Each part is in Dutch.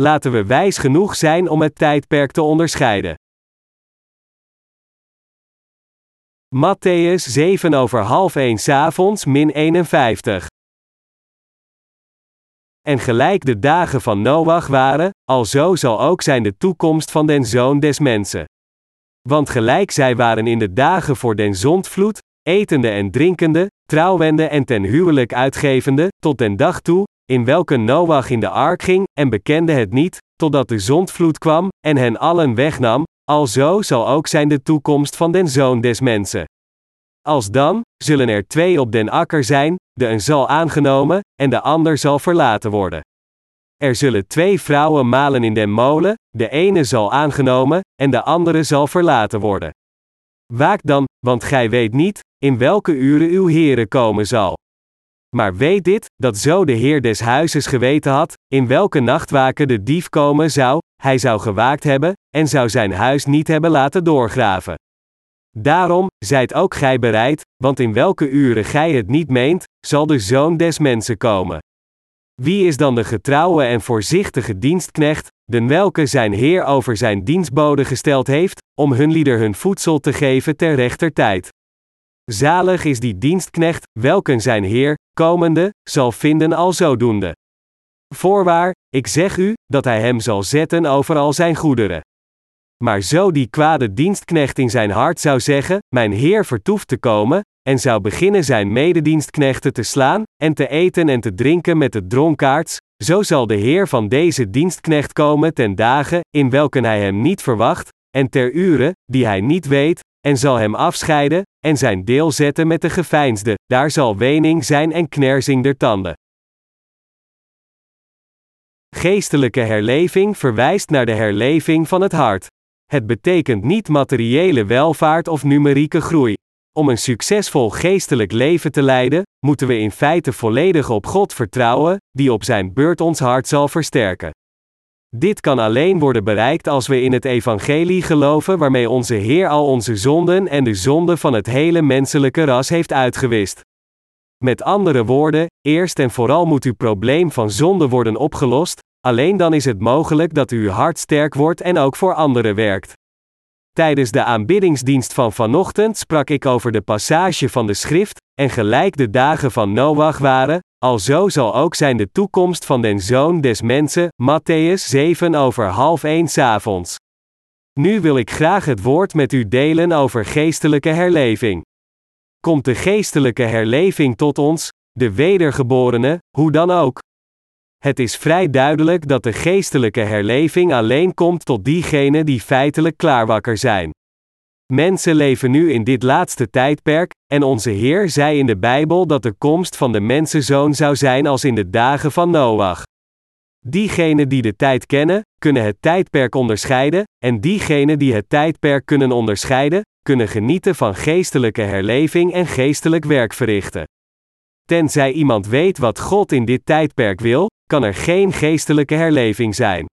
Laten we wijs genoeg zijn om het tijdperk te onderscheiden. Matthäus 7 over half 1 avonds min 51. En gelijk de dagen van Noach waren, alzo zal ook zijn de toekomst van den zoon des mensen. Want gelijk zij waren in de dagen voor den zondvloed, etende en drinkende, trouwende en ten huwelijk uitgevende, tot den dag toe, in welke Noach in de ark ging, en bekende het niet, totdat de zondvloed kwam, en hen allen wegnam, alzo zal ook zijn de toekomst van den zoon des mensen. Als dan, zullen er twee op den akker zijn, de een zal aangenomen, en de ander zal verlaten worden. Er zullen twee vrouwen malen in den molen, de ene zal aangenomen, en de andere zal verlaten worden. Waak dan, want gij weet niet, in welke uren uw Heere komen zal. Maar weet dit, dat zo de Heer des huizes geweten had, in welke nachtwaken de dief komen zou, hij zou gewaakt hebben, en zou zijn huis niet hebben laten doorgraven. Daarom, zijt ook gij bereid, want in welke uren gij het niet meent, zal de Zoon des Mensen komen. Wie is dan de getrouwe en voorzichtige dienstknecht, den welke zijn Heer over zijn dienstboden gesteld heeft, om hun lieder hun voedsel te geven ter rechter tijd? Zalig is die dienstknecht, welken zijn Heer, komende, zal vinden al zodoende. Voorwaar, ik zeg u, dat hij hem zal zetten over al zijn goederen. Maar zo die kwade dienstknecht in zijn hart zou zeggen: Mijn Heer vertoeft te komen, en zou beginnen zijn mededienstknechten te slaan, en te eten en te drinken met de dronkaards, zo zal de Heer van deze dienstknecht komen ten dagen, in welken hij hem niet verwacht, en ter uren, die hij niet weet, en zal hem afscheiden, en zijn deel zetten met de geveinsde, daar zal wening zijn en knersing der tanden. Geestelijke herleving verwijst naar de herleving van het hart. Het betekent niet materiële welvaart of numerieke groei. Om een succesvol geestelijk leven te leiden, moeten we in feite volledig op God vertrouwen, die op zijn beurt ons hart zal versterken. Dit kan alleen worden bereikt als we in het evangelie geloven waarmee onze Heer al onze zonden en de zonden van het hele menselijke ras heeft uitgewist. Met andere woorden, eerst en vooral moet uw probleem van zonde worden opgelost, alleen dan is het mogelijk dat uw hart sterk wordt en ook voor anderen werkt. Tijdens de aanbiddingsdienst van vanochtend sprak ik over de passage van de schrift, en gelijk de dagen van Noach waren, alzo zal ook zijn de toekomst van den zoon des mensen, Matthäus 7 over half 1 avonds. Nu wil ik graag het woord met u delen over geestelijke herleving. Komt de geestelijke herleving tot ons, de wedergeborene, hoe dan ook? Het is vrij duidelijk dat de geestelijke herleving alleen komt tot diegenen die feitelijk klaarwakker zijn. Mensen leven nu in dit laatste tijdperk, en onze Heer zei in de Bijbel dat de komst van de mensenzoon zou zijn als in de dagen van Noach. Diegenen die de tijd kennen, kunnen het tijdperk onderscheiden, en diegenen die het tijdperk kunnen onderscheiden, kunnen genieten van geestelijke herleving en geestelijk werk verrichten. Tenzij iemand weet wat God in dit tijdperk wil, kan er geen geestelijke herleving zijn.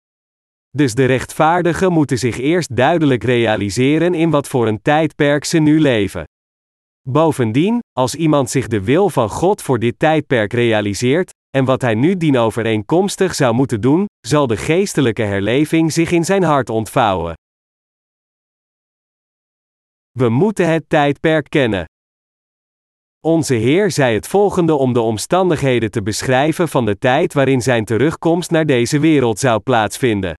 Dus de rechtvaardigen moeten zich eerst duidelijk realiseren in wat voor een tijdperk ze nu leven. Bovendien, als iemand zich de wil van God voor dit tijdperk realiseert, en wat hij nu dienovereenkomstig zou moeten doen, zal de geestelijke herleving zich in zijn hart ontvouwen. We moeten het tijdperk kennen. Onze Heer zei het volgende om de omstandigheden te beschrijven van de tijd waarin zijn terugkomst naar deze wereld zou plaatsvinden.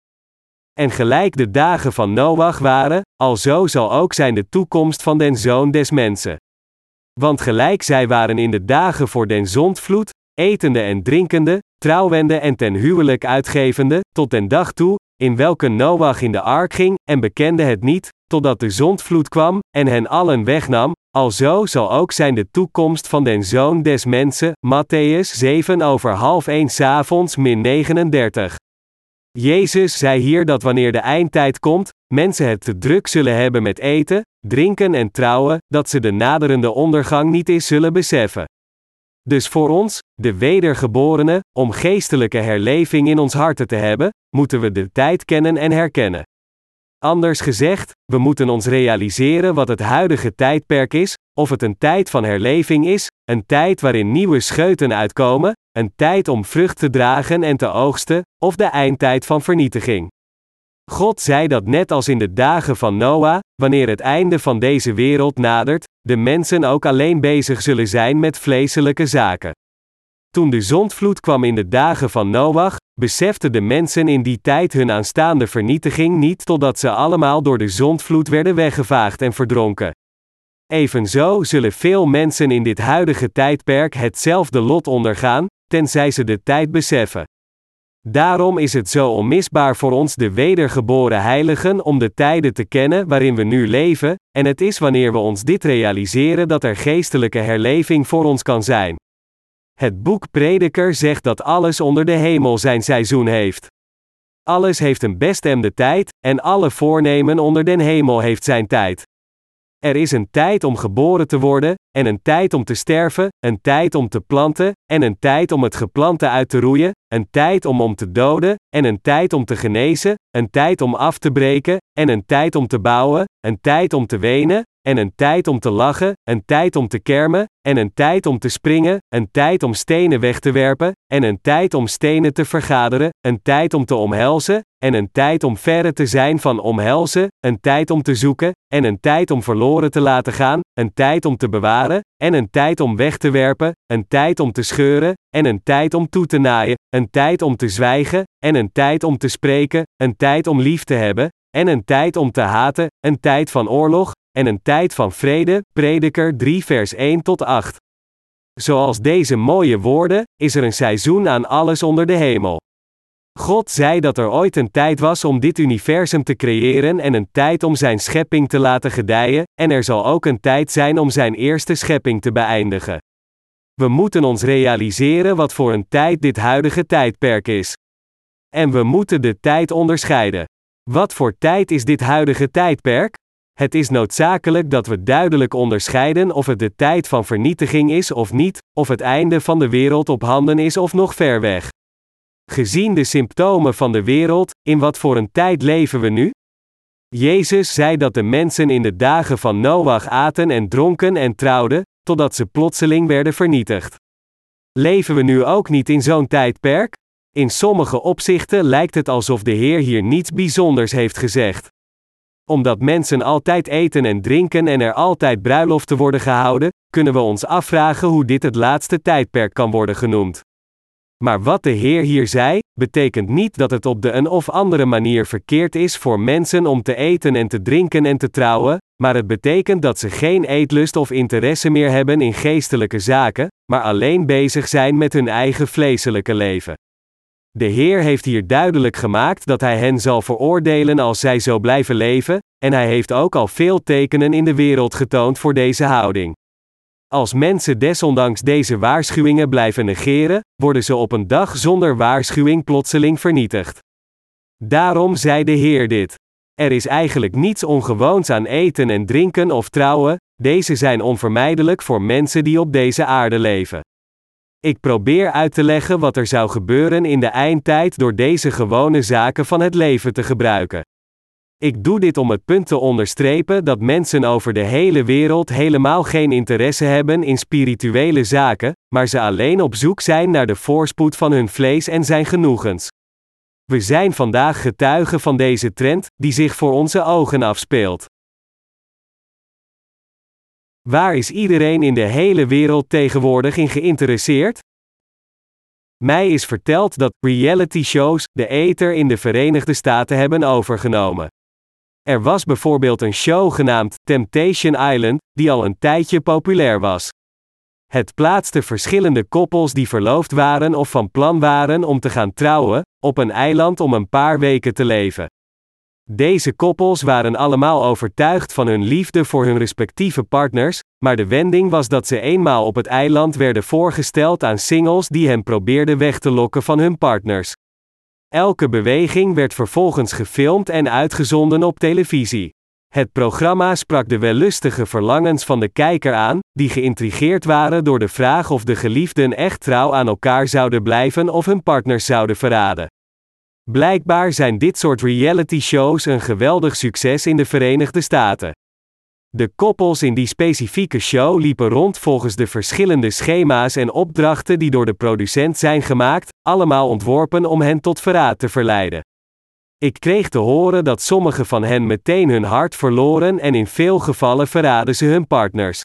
En gelijk de dagen van Noach waren, alzo zal ook zijn de toekomst van den zoon des mensen. Want gelijk zij waren in de dagen voor den zondvloed, etende en drinkende, trouwende en ten huwelijk uitgevende, tot den dag toe, in welke Noach in de ark ging, en bekende het niet, totdat de zondvloed kwam, en hen allen wegnam, alzo zal ook zijn de toekomst van den zoon des mensen, Matthäus 7 over half 1 avonds min 39. Jezus zei hier dat wanneer de eindtijd komt, mensen het te druk zullen hebben met eten, drinken en trouwen, dat ze de naderende ondergang niet eens zullen beseffen. Dus voor ons, de wedergeborenen, om geestelijke herleving in ons harten te hebben, moeten we de tijd kennen en herkennen. Anders gezegd, we moeten ons realiseren wat het huidige tijdperk is, of het een tijd van herleving is, een tijd waarin nieuwe scheuten uitkomen, een tijd om vrucht te dragen en te oogsten, of de eindtijd van vernietiging. God zei dat net als in de dagen van Noah, wanneer het einde van deze wereld nadert, de mensen ook alleen bezig zullen zijn met vleeselijke zaken. Toen de zondvloed kwam in de dagen van Noach, beseften de mensen in die tijd hun aanstaande vernietiging niet totdat ze allemaal door de zondvloed werden weggevaagd en verdronken. Evenzo zullen veel mensen in dit huidige tijdperk hetzelfde lot ondergaan, tenzij ze de tijd beseffen. Daarom is het zo onmisbaar voor ons de wedergeboren heiligen om de tijden te kennen waarin we nu leven, en het is wanneer we ons dit realiseren dat er geestelijke herleving voor ons kan zijn. Het boek Prediker zegt dat alles onder de hemel zijn seizoen heeft. Alles heeft een bestemde tijd, en alle voornemen onder den hemel heeft zijn tijd. Er is een tijd om geboren te worden, en een tijd om te sterven, een tijd om te planten, en een tijd om het geplante uit te roeien, een tijd om om te doden, en een tijd om te genezen, een tijd om af te breken, en een tijd om te bouwen, een tijd om te wenen, en een tijd om te lachen, een tijd om te kermen, en een tijd om te springen, een tijd om stenen weg te werpen, en een tijd om stenen te vergaderen, een tijd om te omhelzen, en een tijd om verre te zijn van omhelzen, een tijd om te zoeken, en een tijd om verloren te laten gaan, een tijd om te bewaren, en een tijd om weg te werpen, een tijd om te scheuren, en een tijd om toe te naaien, een tijd om te zwijgen, en een tijd om te spreken, een tijd om lief te hebben, en een tijd om te haten, een tijd van oorlog, en een tijd van vrede, Prediker 3 vers 1 tot 8. Zoals deze mooie woorden, is er een seizoen aan alles onder de hemel. God zei dat er ooit een tijd was om dit universum te creëren en een tijd om zijn schepping te laten gedijen, en er zal ook een tijd zijn om zijn eerste schepping te beëindigen. We moeten ons realiseren wat voor een tijd dit huidige tijdperk is. En we moeten de tijd onderscheiden. Wat voor tijd is dit huidige tijdperk? Het is noodzakelijk dat we duidelijk onderscheiden of het de tijd van vernietiging is of niet, of het einde van de wereld op handen is of nog ver weg. Gezien de symptomen van de wereld, in wat voor een tijd leven we nu? Jezus zei dat de mensen in de dagen van Noach aten en dronken en trouwden, totdat ze plotseling werden vernietigd. Leven we nu ook niet in zo'n tijdperk? In sommige opzichten lijkt het alsof de Heer hier niets bijzonders heeft gezegd. Omdat mensen altijd eten en drinken en er altijd bruiloften worden gehouden, kunnen we ons afvragen hoe dit het laatste tijdperk kan worden genoemd. Maar wat de Heer hier zei, betekent niet dat het op de een of andere manier verkeerd is voor mensen om te eten en te drinken en te trouwen, maar het betekent dat ze geen eetlust of interesse meer hebben in geestelijke zaken, maar alleen bezig zijn met hun eigen vleeselijke leven. De Heer heeft hier duidelijk gemaakt dat Hij hen zal veroordelen als zij zo blijven leven, en Hij heeft ook al veel tekenen in de wereld getoond voor deze houding. Als mensen desondanks deze waarschuwingen blijven negeren, worden ze op een dag zonder waarschuwing plotseling vernietigd. Daarom zei de Heer dit. Er is eigenlijk niets ongewoons aan eten en drinken of trouwen, deze zijn onvermijdelijk voor mensen die op deze aarde leven. Ik probeer uit te leggen wat er zou gebeuren in de eindtijd door deze gewone zaken van het leven te gebruiken. Ik doe dit om het punt te onderstrepen dat mensen over de hele wereld helemaal geen interesse hebben in spirituele zaken, maar ze alleen op zoek zijn naar de voorspoed van hun vlees en zijn genoegens. We zijn vandaag getuigen van deze trend, die zich voor onze ogen afspeelt. Waar is iedereen in de hele wereld tegenwoordig in geïnteresseerd? Mij is verteld dat reality shows de ether in de Verenigde Staten hebben overgenomen. Er was bijvoorbeeld een show genaamd Temptation Island, die al een tijdje populair was. Het plaatste verschillende koppels die verloofd waren of van plan waren om te gaan trouwen, op een eiland om een paar weken te leven. Deze koppels waren allemaal overtuigd van hun liefde voor hun respectieve partners, maar de wending was dat ze eenmaal op het eiland werden voorgesteld aan singles die hen probeerden weg te lokken van hun partners. Elke beweging werd vervolgens gefilmd en uitgezonden op televisie. Het programma sprak de wellustige verlangens van de kijker aan, die geïntrigeerd waren door de vraag of de geliefden echt trouw aan elkaar zouden blijven of hun partners zouden verraden. Blijkbaar zijn dit soort reality shows een geweldig succes in de Verenigde Staten. De koppels in die specifieke show liepen rond volgens de verschillende schema's en opdrachten die door de producent zijn gemaakt, allemaal ontworpen om hen tot verraad te verleiden. Ik kreeg te horen dat sommige van hen meteen hun hart verloren en in veel gevallen verraden ze hun partners.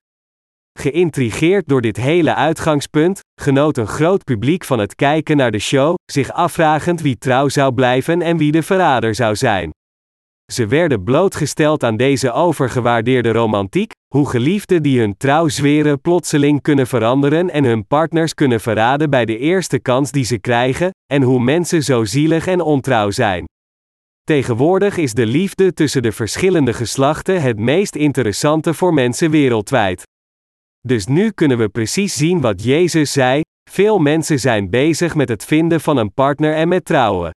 Geïntrigeerd door dit hele uitgangspunt, genoot een groot publiek van het kijken naar de show, zich afvragend wie trouw zou blijven en wie de verrader zou zijn. Ze werden blootgesteld aan deze overgewaardeerde romantiek, hoe geliefden die hun trouw zweren plotseling kunnen veranderen en hun partners kunnen verraden bij de eerste kans die ze krijgen, en hoe mensen zo zielig en ontrouw zijn. Tegenwoordig is de liefde tussen de verschillende geslachten het meest interessante voor mensen wereldwijd. Dus nu kunnen we precies zien wat Jezus zei: veel mensen zijn bezig met het vinden van een partner en met trouwen.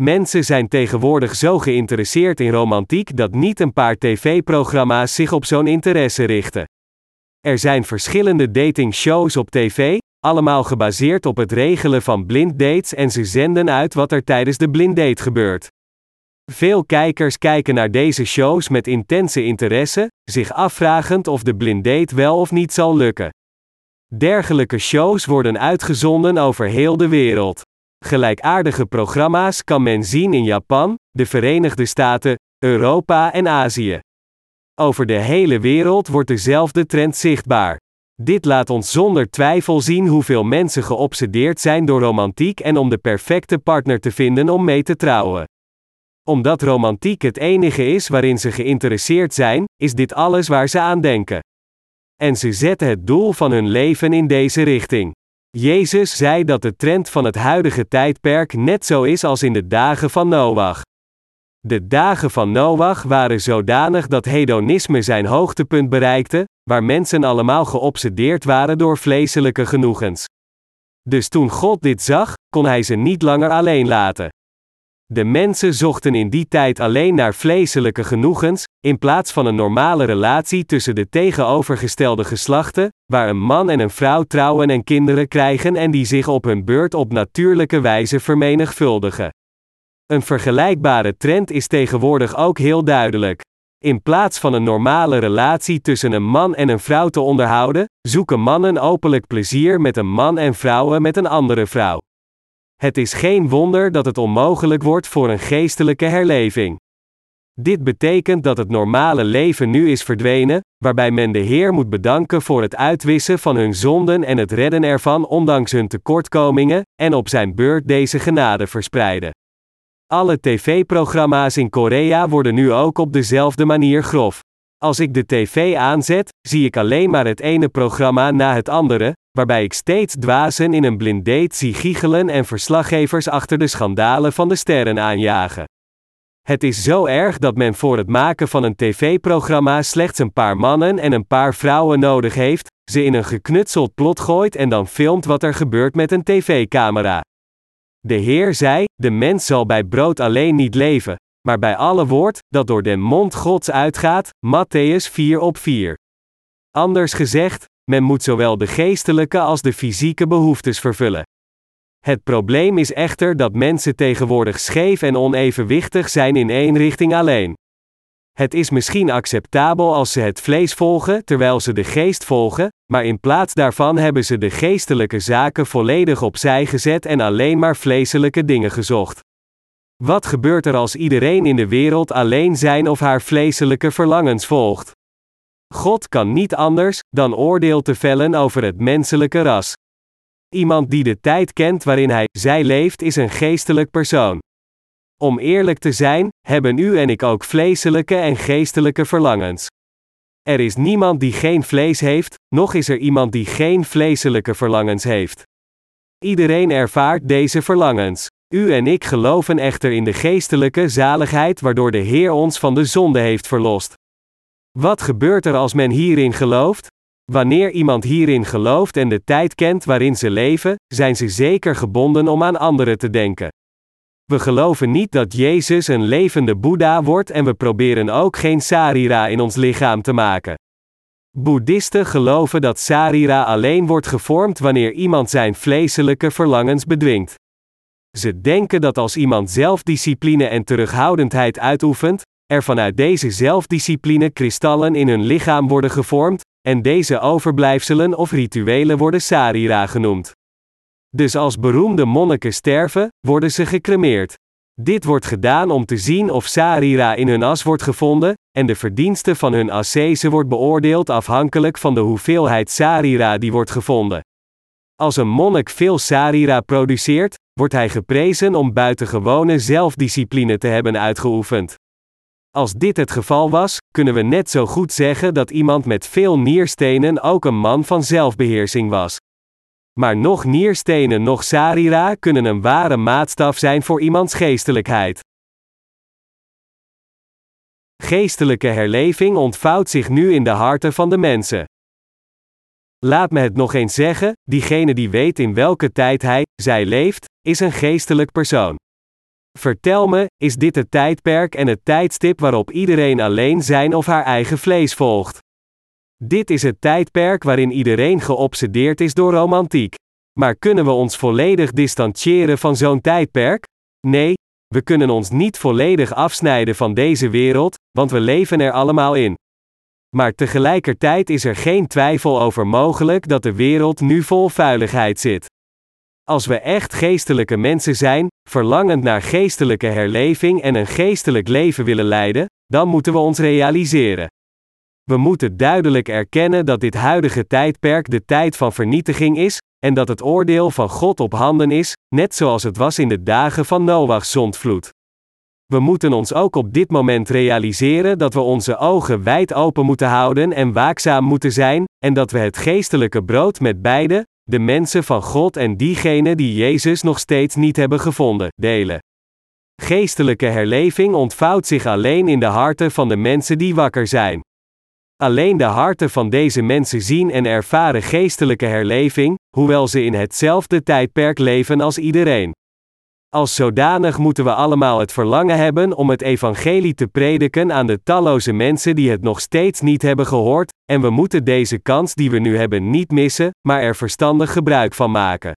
Mensen zijn tegenwoordig zo geïnteresseerd in romantiek dat niet een paar tv-programma's zich op zo'n interesse richten. Er zijn verschillende dating shows op tv, allemaal gebaseerd op het regelen van blind dates en ze zenden uit wat er tijdens de blind date gebeurt. Veel kijkers kijken naar deze shows met intense interesse, zich afvragend of de blind date wel of niet zal lukken. Dergelijke shows worden uitgezonden over heel de wereld. Gelijkaardige programma's kan men zien in Japan, de Verenigde Staten, Europa en Azië. Over de hele wereld wordt dezelfde trend zichtbaar. Dit laat ons zonder twijfel zien hoeveel mensen geobsedeerd zijn door romantiek en om de perfecte partner te vinden om mee te trouwen. Omdat romantiek het enige is waarin ze geïnteresseerd zijn, is dit alles waar ze aan denken. En ze zetten het doel van hun leven in deze richting. Jezus zei dat de trend van het huidige tijdperk net zo is als in de dagen van Noach. De dagen van Noach waren zodanig dat hedonisme zijn hoogtepunt bereikte, waar mensen allemaal geobsedeerd waren door vleeselijke genoegens. Dus toen God dit zag, kon hij ze niet langer alleen laten. De mensen zochten in die tijd alleen naar vleeselijke genoegens, in plaats van een normale relatie tussen de tegenovergestelde geslachten, waar een man en een vrouw trouwen en kinderen krijgen en die zich op hun beurt op natuurlijke wijze vermenigvuldigen. Een vergelijkbare trend is tegenwoordig ook heel duidelijk. In plaats van een normale relatie tussen een man en een vrouw te onderhouden, zoeken mannen openlijk plezier met een man en vrouwen met een andere vrouw. Het is geen wonder dat het onmogelijk wordt voor een geestelijke herleving. Dit betekent dat het normale leven nu is verdwenen, waarbij men de Heer moet bedanken voor het uitwissen van hun zonden en het redden ervan ondanks hun tekortkomingen, en op zijn beurt deze genade verspreiden. Alle tv-programma's in Korea worden nu ook op dezelfde manier grof. Als ik de tv aanzet, zie ik alleen maar het ene programma na het andere, waarbij ik steeds dwazen in een blind date zie giechelen en verslaggevers achter de schandalen van de sterren aanjagen. Het is zo erg dat men voor het maken van een tv-programma slechts een paar mannen en een paar vrouwen nodig heeft, ze in een geknutseld plot gooit en dan filmt wat er gebeurt met een tv-camera. De Heer zei: De mens zal bij brood alleen niet leven, maar bij alle woord dat door den mond Gods uitgaat. Matthäus 4 op 4. Anders gezegd, men moet zowel de geestelijke als de fysieke behoeftes vervullen. Het probleem is echter dat mensen tegenwoordig scheef en onevenwichtig zijn in één richting alleen. Het is misschien acceptabel als ze het vlees volgen terwijl ze de geest volgen, maar in plaats daarvan hebben ze de geestelijke zaken volledig opzij gezet en alleen maar vleeselijke dingen gezocht. Wat gebeurt er als iedereen in de wereld alleen zijn of haar vleeselijke verlangens volgt? God kan niet anders dan oordeel te vellen over het menselijke ras. Iemand die de tijd kent waarin hij, zij leeft, is een geestelijk persoon. Om eerlijk te zijn, hebben u en ik ook vleeselijke en geestelijke verlangens. Er is niemand die geen vlees heeft, noch is er iemand die geen vleeselijke verlangens heeft. Iedereen ervaart deze verlangens. U en ik geloven echter in de geestelijke zaligheid waardoor de Heer ons van de zonde heeft verlost. Wat gebeurt er als men hierin gelooft? Wanneer iemand hierin gelooft en de tijd kent waarin ze leven, zijn ze zeker gebonden om aan anderen te denken. We geloven niet dat Jezus een levende Boeddha wordt en we proberen ook geen Sarira in ons lichaam te maken. Boeddhisten geloven dat Sarira alleen wordt gevormd wanneer iemand zijn vleeselijke verlangens bedwingt. Ze denken dat als iemand zelfdiscipline en terughoudendheid uitoefent, er vanuit deze zelfdiscipline kristallen in hun lichaam worden gevormd, en deze overblijfselen of rituelen worden sarira genoemd. Dus als beroemde monniken sterven, worden ze gecremeerd. Dit wordt gedaan om te zien of sarira in hun as wordt gevonden, en de verdienste van hun ascese wordt beoordeeld afhankelijk van de hoeveelheid sarira die wordt gevonden. Als een monnik veel sarira produceert, wordt hij geprezen om buitengewone zelfdiscipline te hebben uitgeoefend. Als dit het geval was, kunnen we net zo goed zeggen dat iemand met veel nierstenen ook een man van zelfbeheersing was. Maar nog nierstenen nog sarira kunnen een ware maatstaf zijn voor iemands geestelijkheid. Geestelijke herleving ontvouwt zich nu in de harten van de mensen. Laat me het nog eens zeggen: diegene die weet in welke tijd hij, zij leeft, is een geestelijk persoon. Vertel me, is dit het tijdperk en het tijdstip waarop iedereen alleen zijn of haar eigen vlees volgt? Dit is het tijdperk waarin iedereen geobsedeerd is door romantiek. Maar kunnen we ons volledig distancieren van zo'n tijdperk? Nee, we kunnen ons niet volledig afsnijden van deze wereld, want we leven er allemaal in. Maar tegelijkertijd is er geen twijfel over mogelijk dat de wereld nu vol vuiligheid zit. Als we echt geestelijke mensen zijn, verlangend naar geestelijke herleving en een geestelijk leven willen leiden, dan moeten we ons realiseren. We moeten duidelijk erkennen dat dit huidige tijdperk de tijd van vernietiging is, en dat het oordeel van God op handen is, net zoals het was in de dagen van Noach's zondvloed. We moeten ons ook op dit moment realiseren dat we onze ogen wijd open moeten houden en waakzaam moeten zijn, en dat we het geestelijke brood met beide, de mensen van God en diegenen die Jezus nog steeds niet hebben gevonden, delen. Geestelijke herleving ontvouwt zich alleen in de harten van de mensen die wakker zijn. Alleen de harten van deze mensen zien en ervaren geestelijke herleving, hoewel ze in hetzelfde tijdperk leven als iedereen. Als zodanig moeten we allemaal het verlangen hebben om het evangelie te prediken aan de talloze mensen die het nog steeds niet hebben gehoord, en we moeten deze kans die we nu hebben niet missen, maar er verstandig gebruik van maken.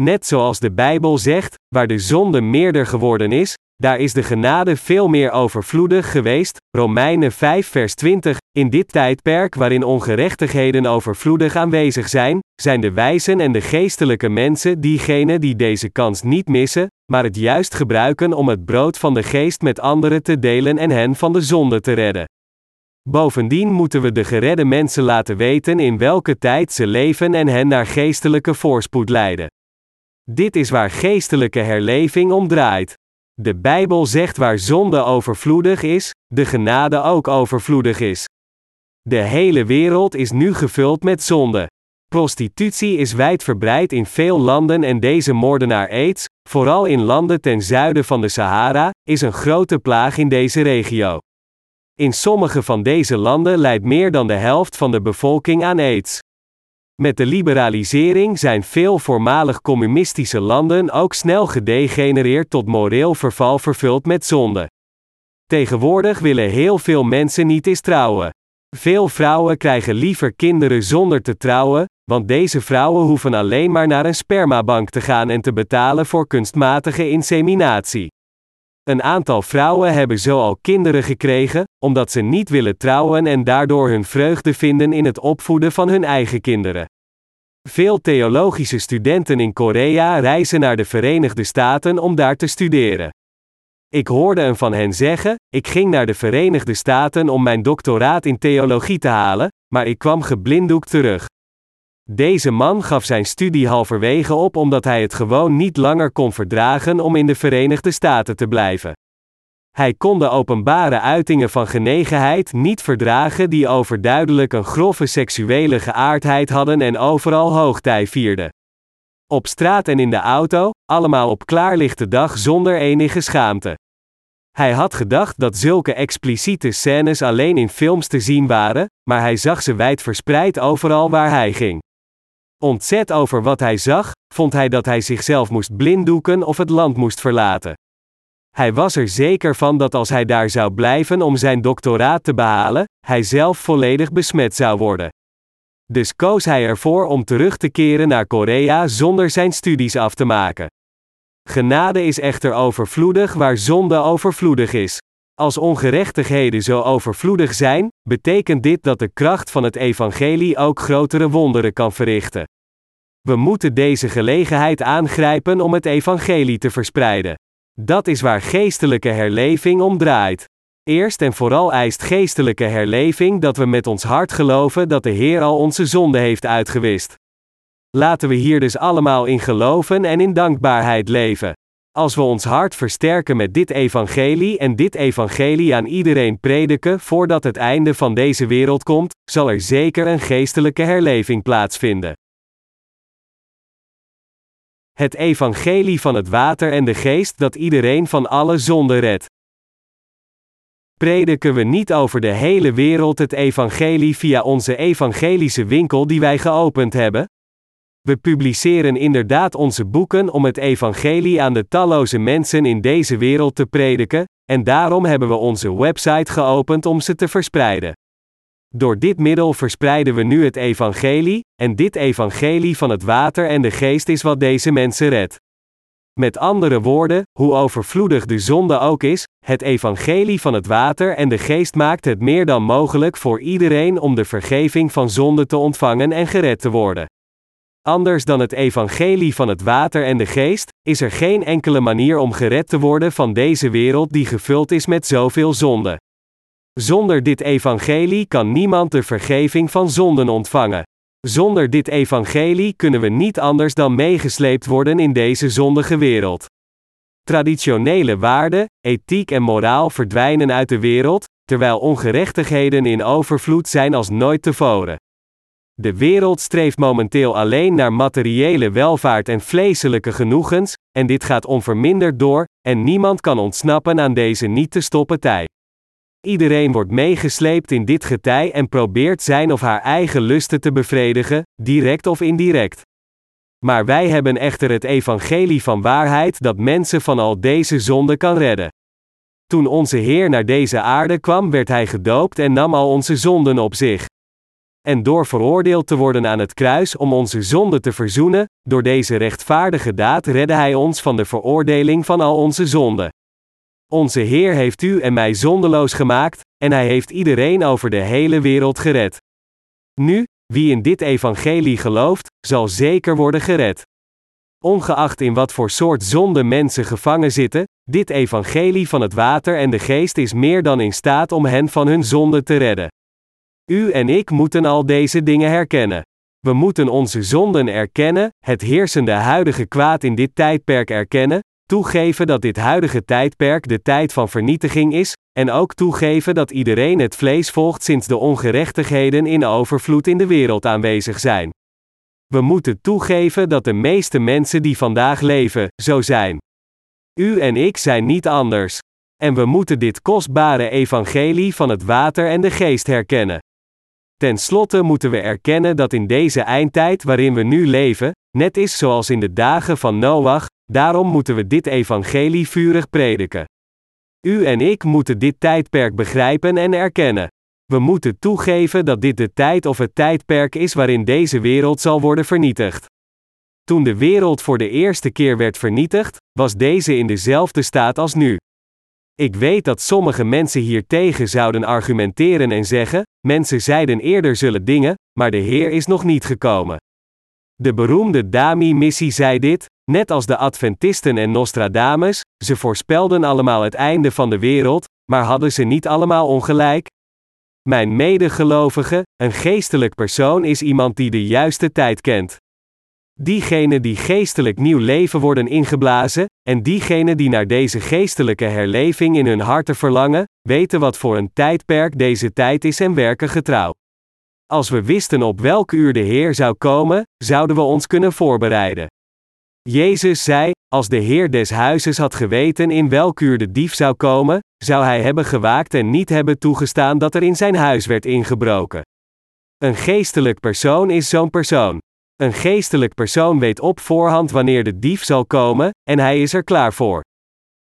Net zoals de Bijbel zegt, waar de zonde meerder geworden is, daar is de genade veel meer overvloedig geweest. Romeinen 5 vers 20. In dit tijdperk waarin ongerechtigheden overvloedig aanwezig zijn, zijn de wijzen en de geestelijke mensen diegenen die deze kans niet missen, maar het juist gebruiken om het brood van de geest met anderen te delen en hen van de zonde te redden. Bovendien moeten we de geredde mensen laten weten in welke tijd ze leven en hen naar geestelijke voorspoed leiden. Dit is waar geestelijke herleving om draait. De Bijbel zegt waar zonde overvloedig is, de genade ook overvloedig is. De hele wereld is nu gevuld met zonde. Prostitutie is wijdverbreid in veel landen en deze moordenaar aids, vooral in landen ten zuiden van de Sahara, is een grote plaag in deze regio. In sommige van deze landen lijdt meer dan de helft van de bevolking aan aids. Met de liberalisering zijn veel voormalig communistische landen ook snel gedegenereerd tot moreel verval vervuld met zonde. Tegenwoordig willen heel veel mensen niet eens trouwen. Veel vrouwen krijgen liever kinderen zonder te trouwen, want deze vrouwen hoeven alleen maar naar een spermabank te gaan en te betalen voor kunstmatige inseminatie. Een aantal vrouwen hebben zo al kinderen gekregen, omdat ze niet willen trouwen en daardoor hun vreugde vinden in het opvoeden van hun eigen kinderen. Veel theologische studenten in Korea reizen naar de Verenigde Staten om daar te studeren. Ik hoorde een van hen zeggen: Ik ging naar de Verenigde Staten om mijn doctoraat in theologie te halen, maar ik kwam geblinddoekt terug. Deze man gaf zijn studie halverwege op omdat hij het gewoon niet langer kon verdragen om in de Verenigde Staten te blijven. Hij kon de openbare uitingen van genegenheid niet verdragen die overduidelijk een grove seksuele geaardheid hadden en overal hoogtij vierden. Op straat en in de auto, allemaal op klaarlichte dag zonder enige schaamte. Hij had gedacht dat zulke expliciete scènes alleen in films te zien waren, maar hij zag ze wijd verspreid overal waar hij ging. Ontzet over wat hij zag, vond hij dat hij zichzelf moest blinddoeken of het land moest verlaten. Hij was er zeker van dat als hij daar zou blijven om zijn doctoraat te behalen, hij zelf volledig besmet zou worden. Dus koos hij ervoor om terug te keren naar Korea zonder zijn studies af te maken. Genade is echter overvloedig waar zonde overvloedig is. Als ongerechtigheden zo overvloedig zijn, betekent dit dat de kracht van het evangelie ook grotere wonderen kan verrichten. We moeten deze gelegenheid aangrijpen om het evangelie te verspreiden. Dat is waar geestelijke herleving om draait. Eerst en vooral eist geestelijke herleving dat we met ons hart geloven dat de Heer al onze zonde heeft uitgewist. Laten we hier dus allemaal in geloven en in dankbaarheid leven. Als we ons hart versterken met dit evangelie en dit evangelie aan iedereen prediken voordat het einde van deze wereld komt, zal er zeker een geestelijke herleving plaatsvinden. Het evangelie van het water en de geest dat iedereen van alle zonde redt. Prediken we niet over de hele wereld het evangelie via onze evangelische winkel die wij geopend hebben? We publiceren inderdaad onze boeken om het evangelie aan de talloze mensen in deze wereld te prediken, en daarom hebben we onze website geopend om ze te verspreiden. Door dit middel verspreiden we nu het evangelie, en dit evangelie van het water en de geest is wat deze mensen redt. Met andere woorden, hoe overvloedig de zonde ook is, het evangelie van het water en de geest maakt het meer dan mogelijk voor iedereen om de vergeving van zonde te ontvangen en gered te worden. Anders dan het evangelie van het water en de geest, is er geen enkele manier om gered te worden van deze wereld die gevuld is met zoveel zonde. Zonder dit evangelie kan niemand de vergeving van zonden ontvangen. Zonder dit evangelie kunnen we niet anders dan meegesleept worden in deze zondige wereld. Traditionele waarden, ethiek en moraal verdwijnen uit de wereld, terwijl ongerechtigheden in overvloed zijn als nooit tevoren. De wereld streeft momenteel alleen naar materiële welvaart en vleeselijke genoegens, en dit gaat onverminderd door, en niemand kan ontsnappen aan deze niet te stoppen tij. Iedereen wordt meegesleept in dit getij en probeert zijn of haar eigen lusten te bevredigen, direct of indirect. Maar wij hebben echter het evangelie van waarheid dat mensen van al deze zonden kan redden. Toen onze Heer naar deze aarde kwam, werd Hij gedoopt en nam al onze zonden op zich en door veroordeeld te worden aan het kruis om onze zonde te verzoenen, door deze rechtvaardige daad redde Hij ons van de veroordeling van al onze zonden. Onze Heer heeft u en mij zondeloos gemaakt, en Hij heeft iedereen over de hele wereld gered. Nu, wie in dit evangelie gelooft, zal zeker worden gered. Ongeacht in wat voor soort zonde mensen gevangen zitten, dit evangelie van het water en de geest is meer dan in staat om hen van hun zonde te redden. U en ik moeten al deze dingen herkennen. We moeten onze zonden erkennen, het heersende huidige kwaad in dit tijdperk erkennen, toegeven dat dit huidige tijdperk de tijd van vernietiging is, en ook toegeven dat iedereen het vlees volgt sinds de ongerechtigheden in overvloed in de wereld aanwezig zijn. We moeten toegeven dat de meeste mensen die vandaag leven, zo zijn. U en ik zijn niet anders. En we moeten dit kostbare evangelie van het water en de geest herkennen. Ten slotte moeten we erkennen dat in deze eindtijd waarin we nu leven, net is zoals in de dagen van Noach, daarom moeten we dit evangelie vurig prediken. U en ik moeten dit tijdperk begrijpen en erkennen. We moeten toegeven dat dit de tijd of het tijdperk is waarin deze wereld zal worden vernietigd. Toen de wereld voor de eerste keer werd vernietigd, was deze in dezelfde staat als nu. Ik weet dat sommige mensen hiertegen zouden argumenteren en zeggen: mensen zeiden eerder zullen dingen, maar de Heer is nog niet gekomen. De beroemde Dami-missie zei dit, net als de Adventisten en Nostradamus, ze voorspelden allemaal het einde van de wereld, maar hadden ze niet allemaal ongelijk? Mijn medegelovige, een geestelijk persoon is iemand die de juiste tijd kent. Diegenen die geestelijk nieuw leven worden ingeblazen, en diegenen die naar deze geestelijke herleving in hun harten verlangen, weten wat voor een tijdperk deze tijd is en werken getrouw. Als we wisten op welk uur de Heer zou komen, zouden we ons kunnen voorbereiden. Jezus zei: Als de Heer des huizes had geweten in welk uur de dief zou komen, zou hij hebben gewaakt en niet hebben toegestaan dat er in zijn huis werd ingebroken. Een geestelijk persoon is zo'n persoon. Een geestelijk persoon weet op voorhand wanneer de dief zal komen, en hij is er klaar voor.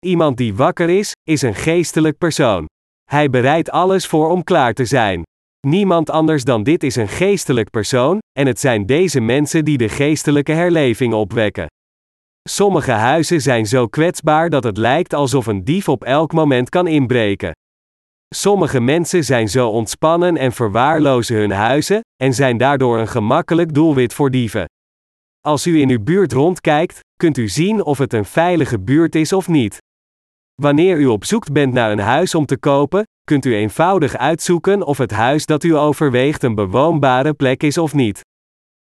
Iemand die wakker is, is een geestelijk persoon. Hij bereidt alles voor om klaar te zijn. Niemand anders dan dit is een geestelijk persoon, en het zijn deze mensen die de geestelijke herleving opwekken. Sommige huizen zijn zo kwetsbaar dat het lijkt alsof een dief op elk moment kan inbreken. Sommige mensen zijn zo ontspannen en verwaarlozen hun huizen, en zijn daardoor een gemakkelijk doelwit voor dieven. Als u in uw buurt rondkijkt, kunt u zien of het een veilige buurt is of niet. Wanneer u op zoek bent naar een huis om te kopen, kunt u eenvoudig uitzoeken of het huis dat u overweegt een bewoonbare plek is of niet.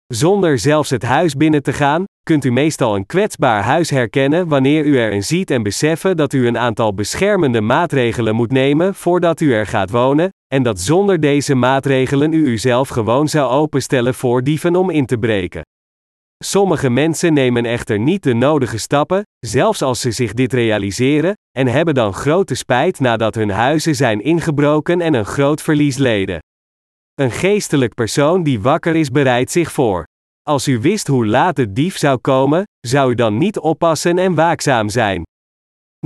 Zonder zelfs het huis binnen te gaan, kunt u meestal een kwetsbaar huis herkennen wanneer u erin ziet en beseffen dat u een aantal beschermende maatregelen moet nemen voordat u er gaat wonen, en dat zonder deze maatregelen u uzelf gewoon zou openstellen voor dieven om in te breken. Sommige mensen nemen echter niet de nodige stappen, zelfs als ze zich dit realiseren, en hebben dan grote spijt nadat hun huizen zijn ingebroken en een groot verlies leden. Een geestelijk persoon die wakker is bereidt zich voor. Als u wist hoe laat de dief zou komen, zou u dan niet oppassen en waakzaam zijn.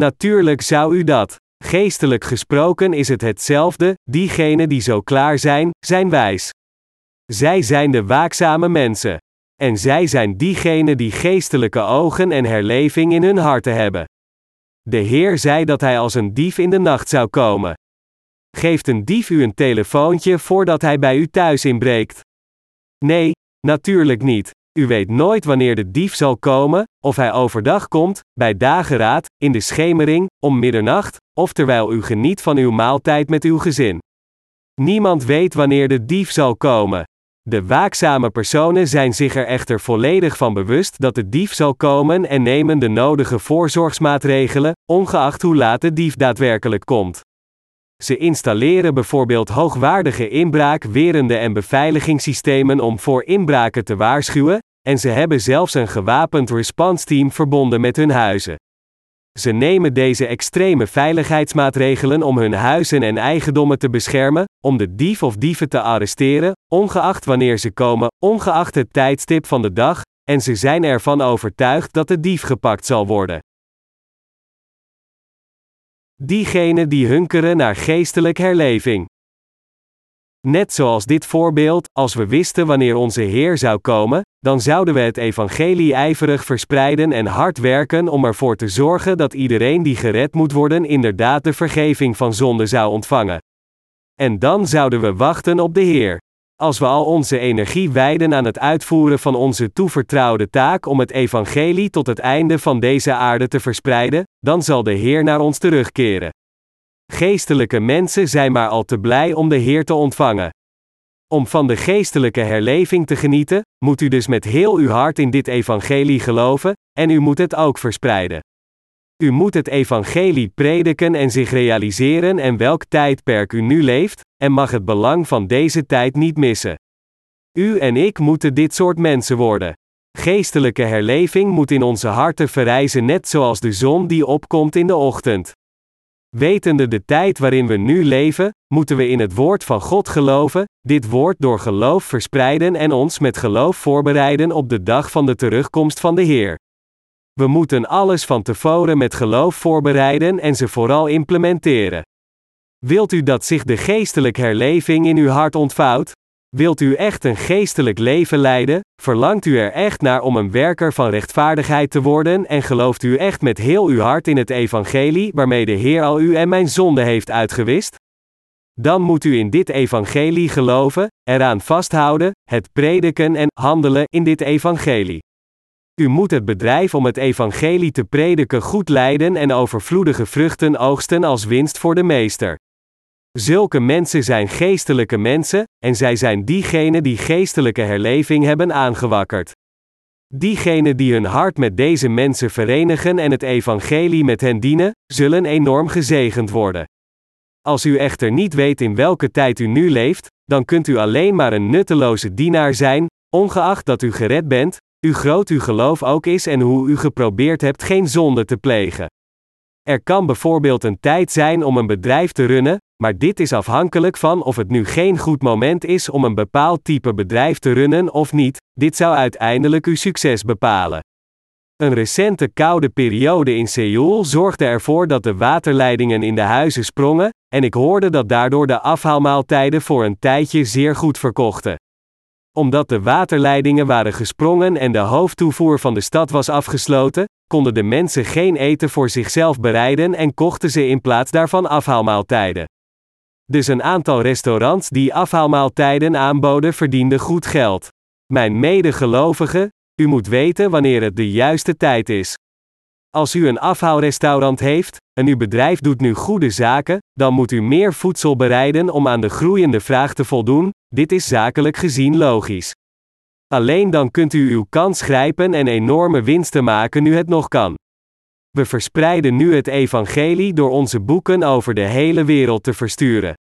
Natuurlijk zou u dat. Geestelijk gesproken is het hetzelfde, diegenen die zo klaar zijn, zijn wijs. Zij zijn de waakzame mensen. En zij zijn diegenen die geestelijke ogen en herleving in hun harten hebben. De Heer zei dat hij als een dief in de nacht zou komen. Geeft een dief u een telefoontje voordat hij bij u thuis inbreekt? Nee, natuurlijk niet. U weet nooit wanneer de dief zal komen, of hij overdag komt, bij dageraad, in de schemering, om middernacht, of terwijl u geniet van uw maaltijd met uw gezin. Niemand weet wanneer de dief zal komen. De waakzame personen zijn zich er echter volledig van bewust dat de dief zal komen en nemen de nodige voorzorgsmaatregelen, ongeacht hoe laat de dief daadwerkelijk komt. Ze installeren bijvoorbeeld hoogwaardige inbraakwerende en beveiligingssystemen om voor inbraken te waarschuwen, en ze hebben zelfs een gewapend response team verbonden met hun huizen. Ze nemen deze extreme veiligheidsmaatregelen om hun huizen en eigendommen te beschermen, om de dief of dieven te arresteren, ongeacht wanneer ze komen, ongeacht het tijdstip van de dag, en ze zijn ervan overtuigd dat de dief gepakt zal worden. Diegenen die hunkeren naar geestelijk herleving. Net zoals dit voorbeeld, als we wisten wanneer onze Heer zou komen, dan zouden we het evangelie ijverig verspreiden en hard werken om ervoor te zorgen dat iedereen die gered moet worden inderdaad de vergeving van zonde zou ontvangen. En dan zouden we wachten op de Heer. Als we al onze energie wijden aan het uitvoeren van onze toevertrouwde taak om het evangelie tot het einde van deze aarde te verspreiden, dan zal de Heer naar ons terugkeren. Geestelijke mensen zijn maar al te blij om de Heer te ontvangen. Om van de geestelijke herleving te genieten, moet u dus met heel uw hart in dit evangelie geloven, en u moet het ook verspreiden. U moet het evangelie prediken en zich realiseren en welk tijdperk u nu leeft, en mag het belang van deze tijd niet missen. U en ik moeten dit soort mensen worden. Geestelijke herleving moet in onze harten verrijzen net zoals de zon die opkomt in de ochtend. Wetende de tijd waarin we nu leven, moeten we in het woord van God geloven, dit woord door geloof verspreiden en ons met geloof voorbereiden op de dag van de terugkomst van de Heer. We moeten alles van tevoren met geloof voorbereiden en ze vooral implementeren. Wilt u dat zich de geestelijke herleving in uw hart ontvouwt? Wilt u echt een geestelijk leven leiden? Verlangt u er echt naar om een werker van rechtvaardigheid te worden en gelooft u echt met heel uw hart in het evangelie waarmee de Heer al u en mijn zonde heeft uitgewist? Dan moet u in dit evangelie geloven, eraan vasthouden, het prediken en handelen in dit evangelie. U moet het bedrijf om het evangelie te prediken goed leiden en overvloedige vruchten oogsten als winst voor de meester. Zulke mensen zijn geestelijke mensen, en zij zijn diegenen die geestelijke herleving hebben aangewakkerd. Diegenen die hun hart met deze mensen verenigen en het evangelie met hen dienen, zullen enorm gezegend worden. Als u echter niet weet in welke tijd u nu leeft, dan kunt u alleen maar een nutteloze dienaar zijn, ongeacht dat u gered bent, hoe groot uw geloof ook is en hoe u geprobeerd hebt geen zonde te plegen. Er kan bijvoorbeeld een tijd zijn om een bedrijf te runnen, maar dit is afhankelijk van of het nu geen goed moment is om een bepaald type bedrijf te runnen of niet, dit zou uiteindelijk uw succes bepalen. Een recente koude periode in Seoul zorgde ervoor dat de waterleidingen in de huizen sprongen, en ik hoorde dat daardoor de afhaalmaaltijden voor een tijdje zeer goed verkochten. Omdat de waterleidingen waren gesprongen en de hoofdtoevoer van de stad was afgesloten, konden de mensen geen eten voor zichzelf bereiden en kochten ze in plaats daarvan afhaalmaaltijden. Dus een aantal restaurants die afhaalmaaltijden aanboden verdienden goed geld. Mijn medegelovigen, u moet weten wanneer het de juiste tijd is. Als u een afhaalrestaurant heeft, en uw bedrijf doet nu goede zaken, dan moet u meer voedsel bereiden om aan de groeiende vraag te voldoen, dit is zakelijk gezien logisch. Alleen dan kunt u uw kans grijpen en enorme winsten maken nu het nog kan. We verspreiden nu het evangelie door onze boeken over de hele wereld te versturen.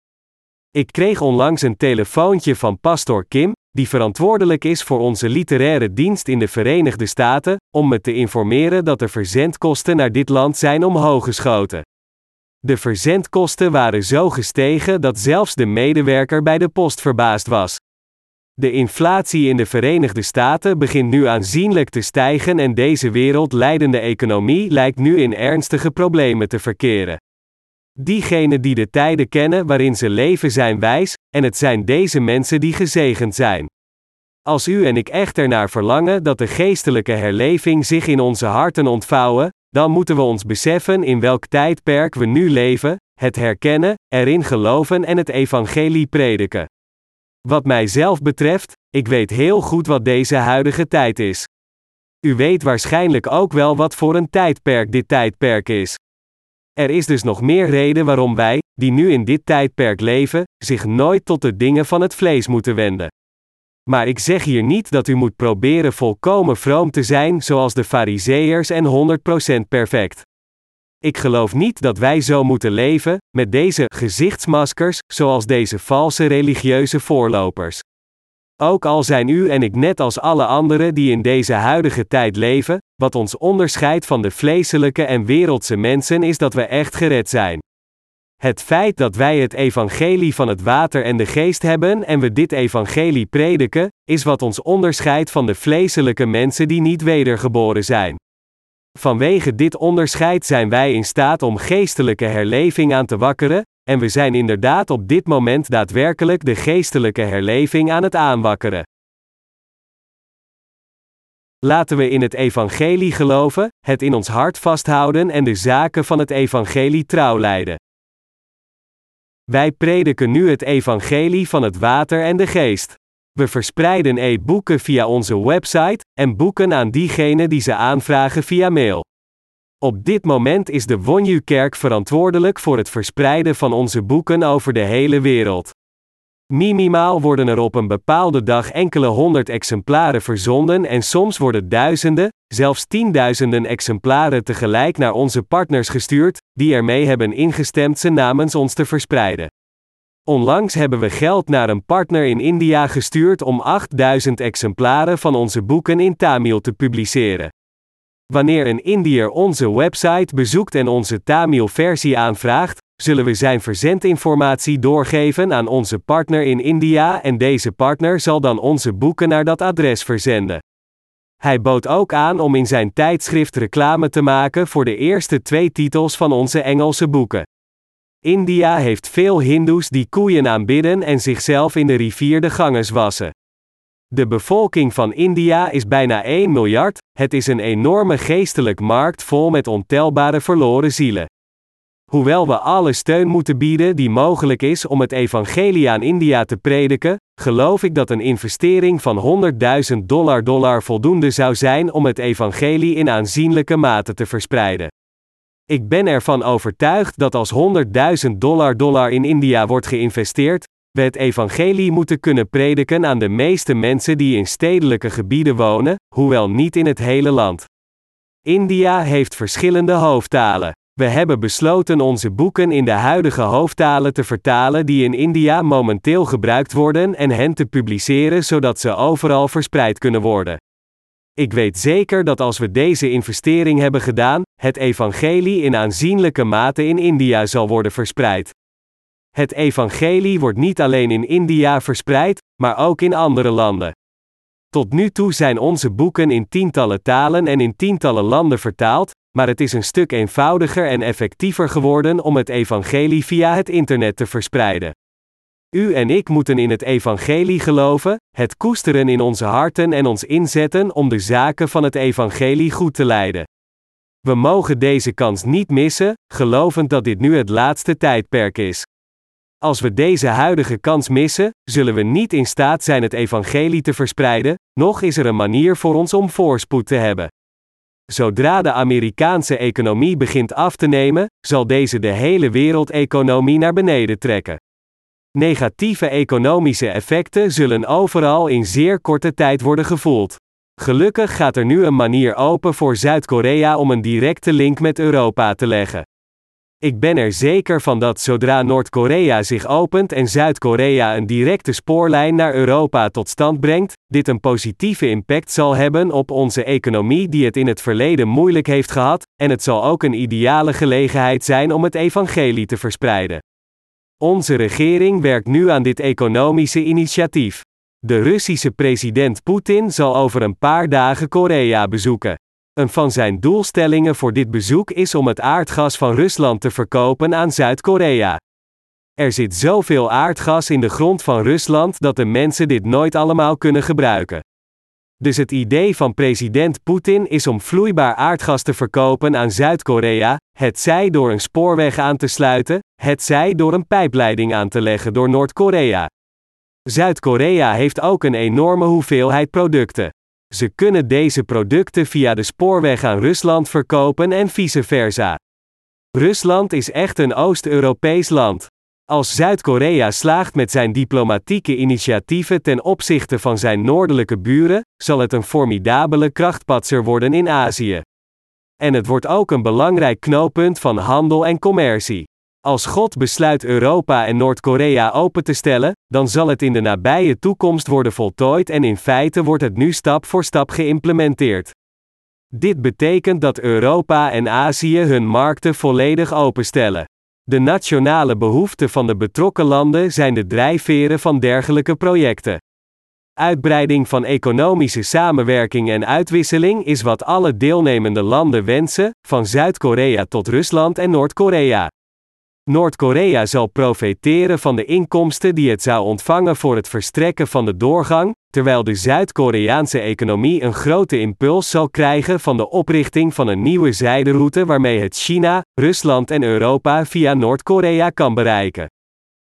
Ik kreeg onlangs een telefoontje van pastor Kim, die verantwoordelijk is voor onze literaire dienst in de Verenigde Staten, om me te informeren dat de verzendkosten naar dit land zijn omhoog geschoten. De verzendkosten waren zo gestegen dat zelfs de medewerker bij de post verbaasd was. De inflatie in de Verenigde Staten begint nu aanzienlijk te stijgen en deze wereldleidende economie lijkt nu in ernstige problemen te verkeren. Diegenen die de tijden kennen waarin ze leven zijn wijs, en het zijn deze mensen die gezegend zijn. Als u en ik echt ernaar verlangen dat de geestelijke herleving zich in onze harten ontvouwen, dan moeten we ons beseffen in welk tijdperk we nu leven, het herkennen, erin geloven en het evangelie prediken. Wat mijzelf betreft, ik weet heel goed wat deze huidige tijd is. U weet waarschijnlijk ook wel wat voor een tijdperk dit tijdperk is. Er is dus nog meer reden waarom wij, die nu in dit tijdperk leven, zich nooit tot de dingen van het vlees moeten wenden. Maar ik zeg hier niet dat u moet proberen volkomen vroom te zijn zoals de Fariseërs en 100% perfect. Ik geloof niet dat wij zo moeten leven, met deze gezichtsmaskers, zoals deze valse religieuze voorlopers. Ook al zijn u en ik net als alle anderen die in deze huidige tijd leven, wat ons onderscheidt van de vleeselijke en wereldse mensen is dat we echt gered zijn. Het feit dat wij het evangelie van het water en de geest hebben en we dit evangelie prediken, is wat ons onderscheidt van de vleeselijke mensen die niet wedergeboren zijn. Vanwege dit onderscheid zijn wij in staat om geestelijke herleving aan te wakkeren, en we zijn inderdaad op dit moment daadwerkelijk de geestelijke herleving aan het aanwakkeren. Laten we in het evangelie geloven, het in ons hart vasthouden en de zaken van het evangelie trouw leiden. Wij prediken nu het evangelie van het water en de geest. We verspreiden e-boeken via onze website en boeken aan diegenen die ze aanvragen via mail. Op dit moment is de Wonju-kerk verantwoordelijk voor het verspreiden van onze boeken over de hele wereld. Minimaal worden er op een bepaalde dag enkele honderd exemplaren verzonden en soms worden duizenden, zelfs tienduizenden exemplaren tegelijk naar onze partners gestuurd, die ermee hebben ingestemd ze namens ons te verspreiden. Onlangs hebben we geld naar een partner in India gestuurd om 8000 exemplaren van onze boeken in Tamil te publiceren. Wanneer een Indiër onze website bezoekt en onze Tamil-versie aanvraagt, zullen we zijn verzendinformatie doorgeven aan onze partner in India en deze partner zal dan onze boeken naar dat adres verzenden. Hij bood ook aan om in zijn tijdschrift reclame te maken voor de eerste twee titels van onze Engelse boeken. India heeft veel Hindoes die koeien aanbidden en zichzelf in de rivier de Ganges wassen. De bevolking van India is bijna 1 miljard, het is een enorme geestelijk markt vol met ontelbare verloren zielen. Hoewel we alle steun moeten bieden die mogelijk is om het evangelie aan India te prediken, geloof ik dat een investering van 100.000 dollar dollar voldoende zou zijn om het evangelie in aanzienlijke mate te verspreiden. Ik ben ervan overtuigd dat als 100.000 dollar dollar in India wordt geïnvesteerd, we het evangelie moeten kunnen prediken aan de meeste mensen die in stedelijke gebieden wonen, hoewel niet in het hele land. India heeft verschillende hoofdtalen. We hebben besloten onze boeken in de huidige hoofdtalen te vertalen die in India momenteel gebruikt worden en hen te publiceren zodat ze overal verspreid kunnen worden. Ik weet zeker dat als we deze investering hebben gedaan, het evangelie in aanzienlijke mate in India zal worden verspreid. Het evangelie wordt niet alleen in India verspreid, maar ook in andere landen. Tot nu toe zijn onze boeken in tientallen talen en in tientallen landen vertaald, maar het is een stuk eenvoudiger en effectiever geworden om het evangelie via het internet te verspreiden. U en ik moeten in het evangelie geloven, het koesteren in onze harten en ons inzetten om de zaken van het evangelie goed te leiden. We mogen deze kans niet missen, gelovend dat dit nu het laatste tijdperk is. Als we deze huidige kans missen, zullen we niet in staat zijn het evangelie te verspreiden, nog is er een manier voor ons om voorspoed te hebben. Zodra de Amerikaanse economie begint af te nemen, zal deze de hele wereldeconomie naar beneden trekken. Negatieve economische effecten zullen overal in zeer korte tijd worden gevoeld. Gelukkig gaat er nu een manier open voor Zuid-Korea om een directe link met Europa te leggen. Ik ben er zeker van dat zodra Noord-Korea zich opent en Zuid-Korea een directe spoorlijn naar Europa tot stand brengt, dit een positieve impact zal hebben op onze economie die het in het verleden moeilijk heeft gehad, en het zal ook een ideale gelegenheid zijn om het evangelie te verspreiden. Onze regering werkt nu aan dit economische initiatief. De Russische president Poetin zal over een paar dagen Korea bezoeken. Een van zijn doelstellingen voor dit bezoek is om het aardgas van Rusland te verkopen aan Zuid-Korea. Er zit zoveel aardgas in de grond van Rusland dat de mensen dit nooit allemaal kunnen gebruiken. Dus het idee van president Poetin is om vloeibaar aardgas te verkopen aan Zuid-Korea, het zij door een spoorweg aan te sluiten, het zij door een pijpleiding aan te leggen door Noord-Korea. Zuid-Korea heeft ook een enorme hoeveelheid producten. Ze kunnen deze producten via de spoorweg aan Rusland verkopen en vice versa. Rusland is echt een Oost-Europees land. Als Zuid-Korea slaagt met zijn diplomatieke initiatieven ten opzichte van zijn noordelijke buren, zal het een formidabele krachtpatser worden in Azië. En het wordt ook een belangrijk knooppunt van handel en commercie. Als God besluit Europa en Noord-Korea open te stellen, dan zal het in de nabije toekomst worden voltooid en in feite wordt het nu stap voor stap geïmplementeerd. Dit betekent dat Europa en Azië hun markten volledig openstellen. De nationale behoeften van de betrokken landen zijn de drijfveren van dergelijke projecten. Uitbreiding van economische samenwerking en uitwisseling is wat alle deelnemende landen wensen, van Zuid-Korea tot Rusland en Noord-Korea. Noord-Korea zal profiteren van de inkomsten die het zou ontvangen voor het verstrekken van de doorgang, terwijl de Zuid-Koreaanse economie een grote impuls zal krijgen van de oprichting van een nieuwe zijderoute waarmee het China, Rusland en Europa via Noord-Korea kan bereiken.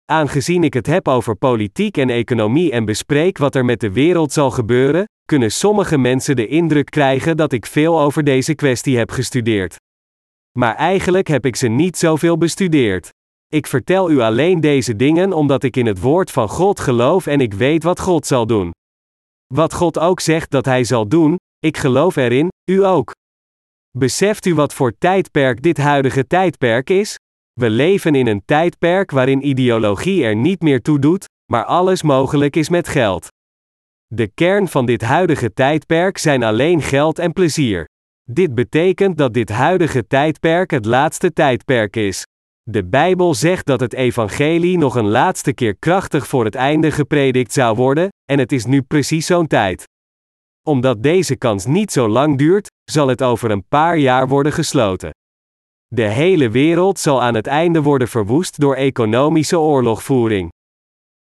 Aangezien ik het heb over politiek en economie en bespreek wat er met de wereld zal gebeuren, kunnen sommige mensen de indruk krijgen dat ik veel over deze kwestie heb gestudeerd. Maar eigenlijk heb ik ze niet zoveel bestudeerd. Ik vertel u alleen deze dingen omdat ik in het woord van God geloof en ik weet wat God zal doen. Wat God ook zegt dat Hij zal doen, ik geloof erin, u ook. Beseft u wat voor tijdperk dit huidige tijdperk is? We leven in een tijdperk waarin ideologie er niet meer toe doet, maar alles mogelijk is met geld. De kern van dit huidige tijdperk zijn alleen geld en plezier. Dit betekent dat dit huidige tijdperk het laatste tijdperk is. De Bijbel zegt dat het evangelie nog een laatste keer krachtig voor het einde gepredikt zou worden, en het is nu precies zo'n tijd. Omdat deze kans niet zo lang duurt, zal het over een paar jaar worden gesloten. De hele wereld zal aan het einde worden verwoest door economische oorlogvoering.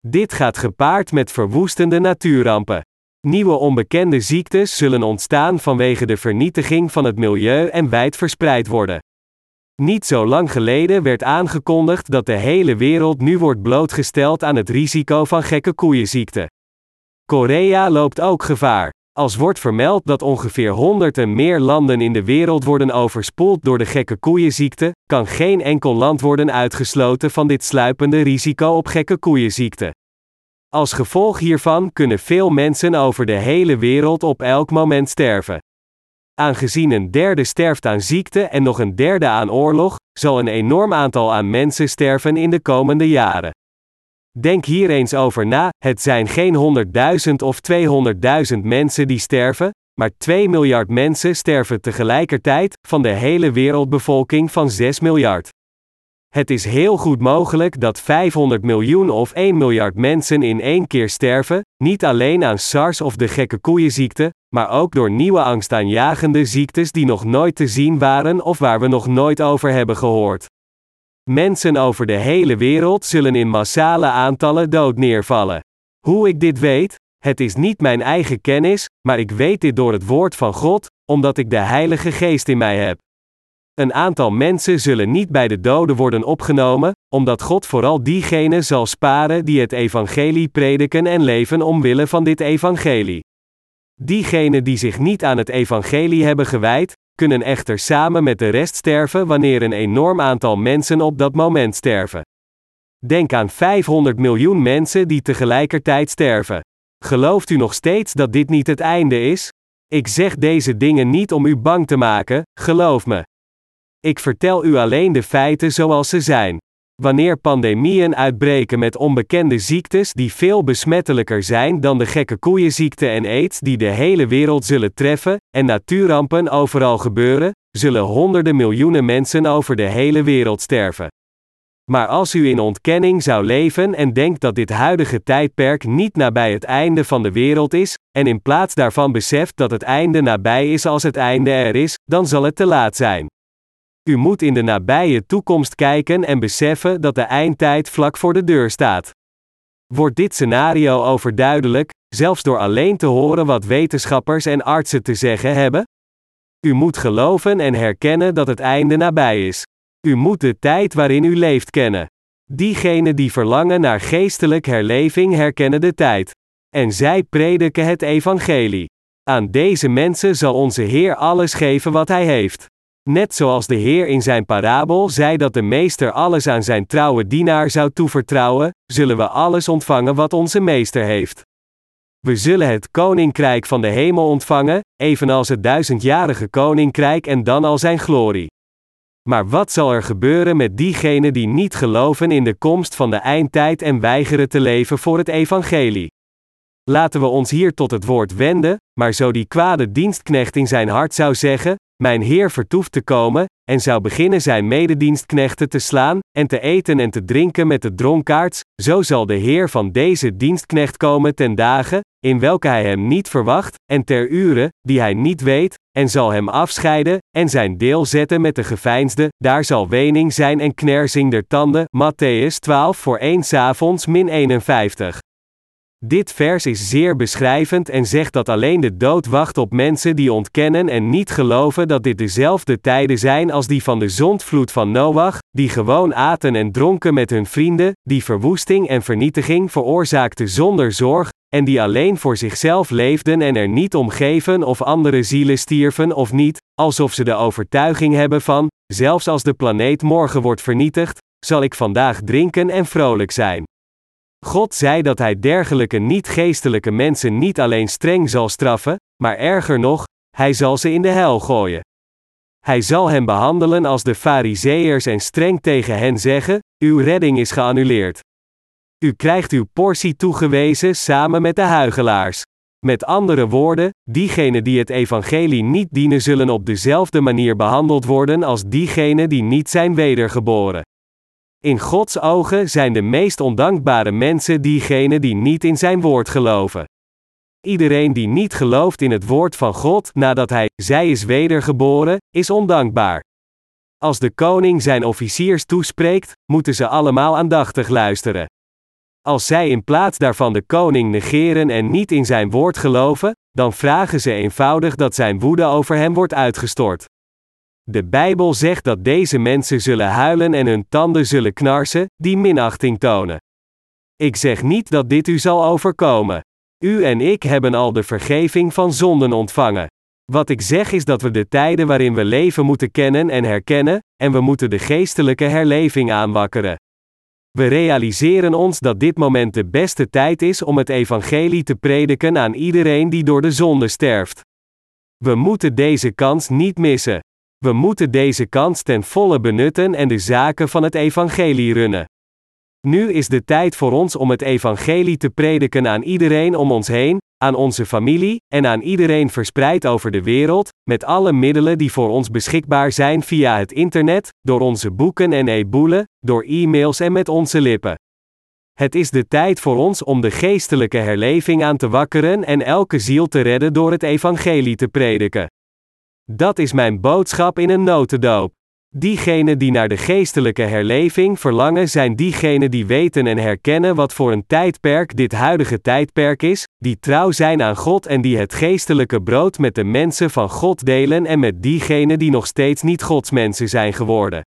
Dit gaat gepaard met verwoestende natuurrampen. Nieuwe onbekende ziektes zullen ontstaan vanwege de vernietiging van het milieu en wijd verspreid worden. Niet zo lang geleden werd aangekondigd dat de hele wereld nu wordt blootgesteld aan het risico van gekke koeienziekte. Korea loopt ook gevaar. Als wordt vermeld dat ongeveer 100 en meer landen in de wereld worden overspoeld door de gekke koeienziekte, kan geen enkel land worden uitgesloten van dit sluipende risico op gekke koeienziekte. Als gevolg hiervan kunnen veel mensen over de hele wereld op elk moment sterven. Aangezien een derde sterft aan ziekte en nog een derde aan oorlog, zal een enorm aantal aan mensen sterven in de komende jaren. Denk hier eens over na: het zijn geen 100.000 of 200.000 mensen die sterven, maar 2 miljard mensen sterven tegelijkertijd, van de hele wereldbevolking van 6 miljard. Het is heel goed mogelijk dat 500 miljoen of 1 miljard mensen in één keer sterven, niet alleen aan SARS of de gekke koeienziekte, maar ook door nieuwe angstaanjagende ziektes die nog nooit te zien waren of waar we nog nooit over hebben gehoord. Mensen over de hele wereld zullen in massale aantallen dood neervallen. Hoe ik dit weet? Het is niet mijn eigen kennis, maar ik weet dit door het woord van God, omdat ik de Heilige Geest in mij heb. Een aantal mensen zullen niet bij de doden worden opgenomen, omdat God vooral diegenen zal sparen die het evangelie prediken en leven omwille van dit evangelie. Diegenen die zich niet aan het evangelie hebben gewijd, kunnen echter samen met de rest sterven wanneer een enorm aantal mensen op dat moment sterven. Denk aan 500 miljoen mensen die tegelijkertijd sterven. Gelooft u nog steeds dat dit niet het einde is? Ik zeg deze dingen niet om u bang te maken, geloof me. Ik vertel u alleen de feiten zoals ze zijn. Wanneer pandemieën uitbreken met onbekende ziektes die veel besmettelijker zijn dan de gekke koeienziekte en aids die de hele wereld zullen treffen, en natuurrampen overal gebeuren, zullen honderden miljoenen mensen over de hele wereld sterven. Maar als u in ontkenning zou leven en denkt dat dit huidige tijdperk niet nabij het einde van de wereld is, en in plaats daarvan beseft dat het einde nabij is als het einde er is, dan zal het te laat zijn. U moet in de nabije toekomst kijken en beseffen dat de eindtijd vlak voor de deur staat. Wordt dit scenario overduidelijk, zelfs door alleen te horen wat wetenschappers en artsen te zeggen hebben? U moet geloven en herkennen dat het einde nabij is. U moet de tijd waarin u leeft kennen. Diegenen die verlangen naar geestelijk herleving herkennen de tijd. En zij prediken het evangelie. Aan deze mensen zal onze Heer alles geven wat Hij heeft. Net zoals de Heer in zijn parabel zei dat de meester alles aan zijn trouwe dienaar zou toevertrouwen, zullen we alles ontvangen wat onze meester heeft. We zullen het koninkrijk van de hemel ontvangen, evenals het duizendjarige koninkrijk en dan al zijn glorie. Maar wat zal er gebeuren met diegenen die niet geloven in de komst van de eindtijd en weigeren te leven voor het evangelie? Laten we ons hier tot het woord wenden, maar zo die kwade dienstknecht in zijn hart zou zeggen: Mijn Heer vertoeft te komen, en zou beginnen zijn mededienstknechten te slaan, en te eten en te drinken met de dronkaards, zo zal de Heer van deze dienstknecht komen ten dagen, in welke hij hem niet verwacht, en ter uren, die hij niet weet, en zal hem afscheiden, en zijn deel zetten met de geveinsde, daar zal wening zijn en knersing der tanden, Matthäus 12 voor 1 avonds min 51. Dit vers is zeer beschrijvend en zegt dat alleen de dood wacht op mensen die ontkennen en niet geloven dat dit dezelfde tijden zijn als die van de zondvloed van Noach, die gewoon aten en dronken met hun vrienden, die verwoesting en vernietiging veroorzaakte zonder zorg, en die alleen voor zichzelf leefden en er niet om geven of andere zielen stierven of niet, alsof ze de overtuiging hebben van, zelfs als de planeet morgen wordt vernietigd, zal ik vandaag drinken en vrolijk zijn. God zei dat hij dergelijke niet-geestelijke mensen niet alleen streng zal straffen, maar erger nog, hij zal ze in de hel gooien. Hij zal hen behandelen als de Fariseërs en streng tegen hen zeggen: Uw redding is geannuleerd. U krijgt uw portie toegewezen samen met de huigelaars. Met andere woorden, diegenen die het evangelie niet dienen zullen op dezelfde manier behandeld worden als diegenen die niet zijn wedergeboren. In Gods ogen zijn de meest ondankbare mensen diegenen die niet in zijn woord geloven. Iedereen die niet gelooft in het woord van God nadat hij, zij is wedergeboren, is ondankbaar. Als de koning zijn officiers toespreekt, moeten ze allemaal aandachtig luisteren. Als zij in plaats daarvan de koning negeren en niet in zijn woord geloven, dan vragen ze eenvoudig dat zijn woede over hem wordt uitgestort. De Bijbel zegt dat deze mensen zullen huilen en hun tanden zullen knarsen, die minachting tonen. Ik zeg niet dat dit u zal overkomen. U en ik hebben al de vergeving van zonden ontvangen. Wat ik zeg is dat we de tijden waarin we leven moeten kennen en herkennen, en we moeten de geestelijke herleving aanwakkeren. We realiseren ons dat dit moment de beste tijd is om het evangelie te prediken aan iedereen die door de zonde sterft. We moeten deze kans niet missen. We moeten deze kans ten volle benutten en de zaken van het evangelie runnen. Nu is de tijd voor ons om het evangelie te prediken aan iedereen om ons heen, aan onze familie en aan iedereen verspreid over de wereld, met alle middelen die voor ons beschikbaar zijn via het internet, door onze boeken en e-boelen, door e-mails en met onze lippen. Het is de tijd voor ons om de geestelijke herleving aan te wakkeren en elke ziel te redden door het evangelie te prediken. Dat is mijn boodschap in een notendoop. Diegenen die naar de geestelijke herleving verlangen zijn diegenen die weten en herkennen wat voor een tijdperk dit huidige tijdperk is, die trouw zijn aan God en die het geestelijke brood met de mensen van God delen en met diegenen die nog steeds niet Godsmensen zijn geworden.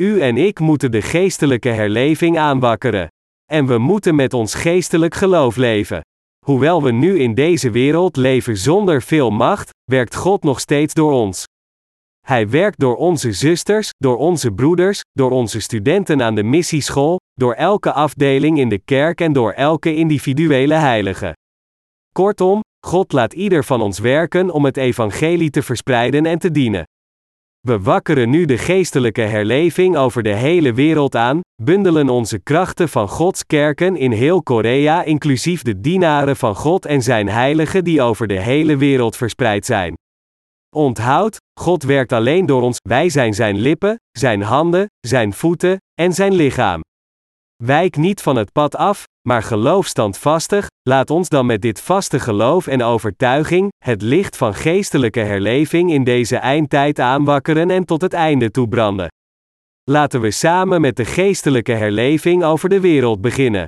U en ik moeten de geestelijke herleving aanwakkeren. En we moeten met ons geestelijk geloof leven. Hoewel we nu in deze wereld leven zonder veel macht, werkt God nog steeds door ons. Hij werkt door onze zusters, door onze broeders, door onze studenten aan de missieschool, door elke afdeling in de kerk en door elke individuele heilige. Kortom, God laat ieder van ons werken om het evangelie te verspreiden en te dienen. We wakkeren nu de geestelijke herleving over de hele wereld aan, bundelen onze krachten van Gods kerken in heel Korea, inclusief de dienaren van God en zijn heiligen die over de hele wereld verspreid zijn. Onthoud, God werkt alleen door ons, wij zijn zijn lippen, zijn handen, zijn voeten en zijn lichaam. Wijk niet van het pad af, maar geloof standvastig, laat ons dan met dit vaste geloof en overtuiging, het licht van geestelijke herleving in deze eindtijd aanwakkeren en tot het einde toe branden. Laten we samen met de geestelijke herleving over de wereld beginnen.